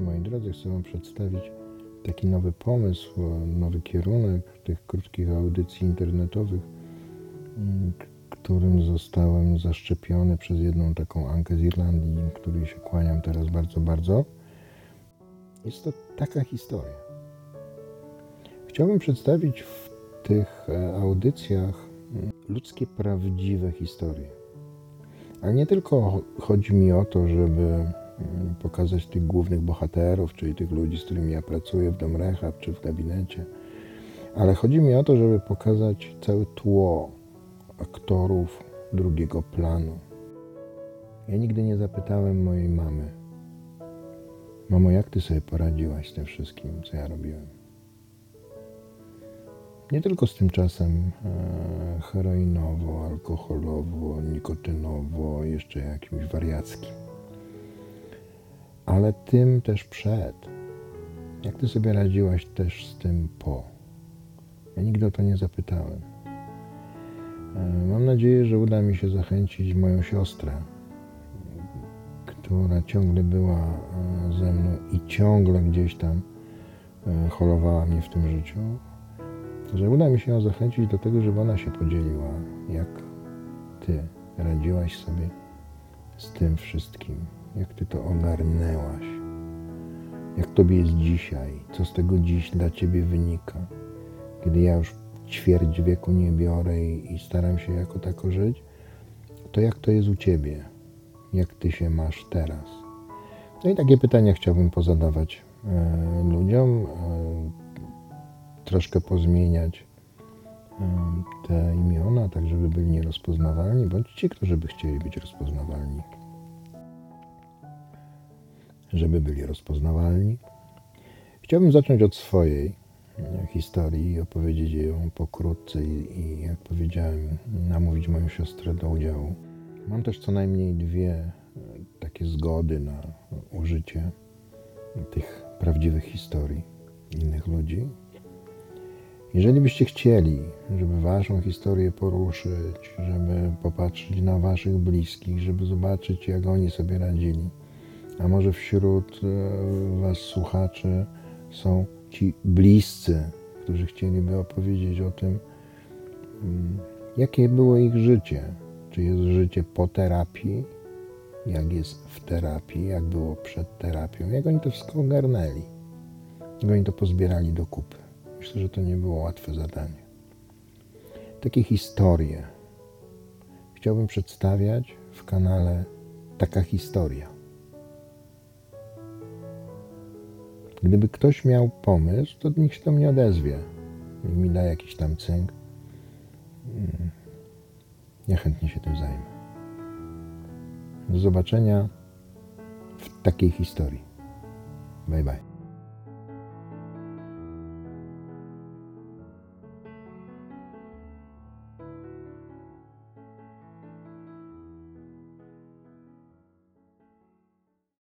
Moi drodzy, chcę Wam przedstawić taki nowy pomysł, nowy kierunek tych krótkich audycji internetowych, mm, którym zostałem zaszczepiony przez jedną taką Ankę z Irlandii, której się kłaniam teraz bardzo, bardzo. Jest to taka historia. Chciałbym przedstawić w tych e, audycjach mm, ludzkie, prawdziwe historie. Ale nie tylko cho- chodzi mi o to, żeby pokazać tych głównych bohaterów, czyli tych ludzi, z którymi ja pracuję w Dom Rehab czy w gabinecie, ale chodzi mi o to, żeby pokazać całe tło aktorów drugiego planu. Ja nigdy nie zapytałem mojej mamy, mamo, jak ty sobie poradziłaś z tym wszystkim, co ja robiłem? Nie tylko z tym czasem e, heroinowo, alkoholowo, nikotynowo, jeszcze jakimś wariackim, ale tym też przed. Jak ty sobie radziłaś też z tym po? Ja nigdy o to nie zapytałem. E, Mam nadzieję, że uda mi się zachęcić moją siostrę, która ciągle była e, ze mną i ciągle gdzieś tam e, holowała mnie w tym życiu, że uda mi się ją zachęcić do tego, żeby ona się podzieliła, jak ty radziłaś sobie z tym wszystkim, jak ty to ogarnęłaś, jak tobie jest dzisiaj, co z tego dziś dla ciebie wynika, kiedy ja już ćwierć wieku nie biorę i, i staram się jako tako żyć, to jak to jest u ciebie, jak ty się masz teraz. No i takie pytania chciałbym pozadawać e, ludziom. E, troszkę pozmieniać em, te imiona, tak żeby byli nierozpoznawalni, bądź ci, którzy by chcieli być rozpoznawalni. Żeby byli rozpoznawalni. Chciałbym zacząć od swojej e, historii i opowiedzieć ją pokrótce i, i jak powiedziałem, namówić moją siostrę do udziału. Mam też co najmniej dwie e, takie zgody na użycie tych prawdziwych historii innych ludzi, jeżeli byście chcieli, żeby Waszą historię poruszyć, żeby popatrzeć na Waszych bliskich, żeby zobaczyć, jak oni sobie radzili, a może wśród e, Was słuchaczy są ci bliscy, którzy chcieliby opowiedzieć o tym, mm, jakie było ich życie, czy jest życie po terapii, jak jest w terapii, jak było przed terapią, jak oni to wszystko ogarnęli, jak oni to pozbierali do kupy. Myślę, że to nie było łatwe zadanie. Takie historie chciałbym przedstawiać w kanale Taka Historia. Gdyby ktoś miał pomysł, to niech się do mnie odezwie i mi da jakiś tam cynk. Mm, Ja chętnie się tym zajmę. Do zobaczenia w takiej historii. Bye bye.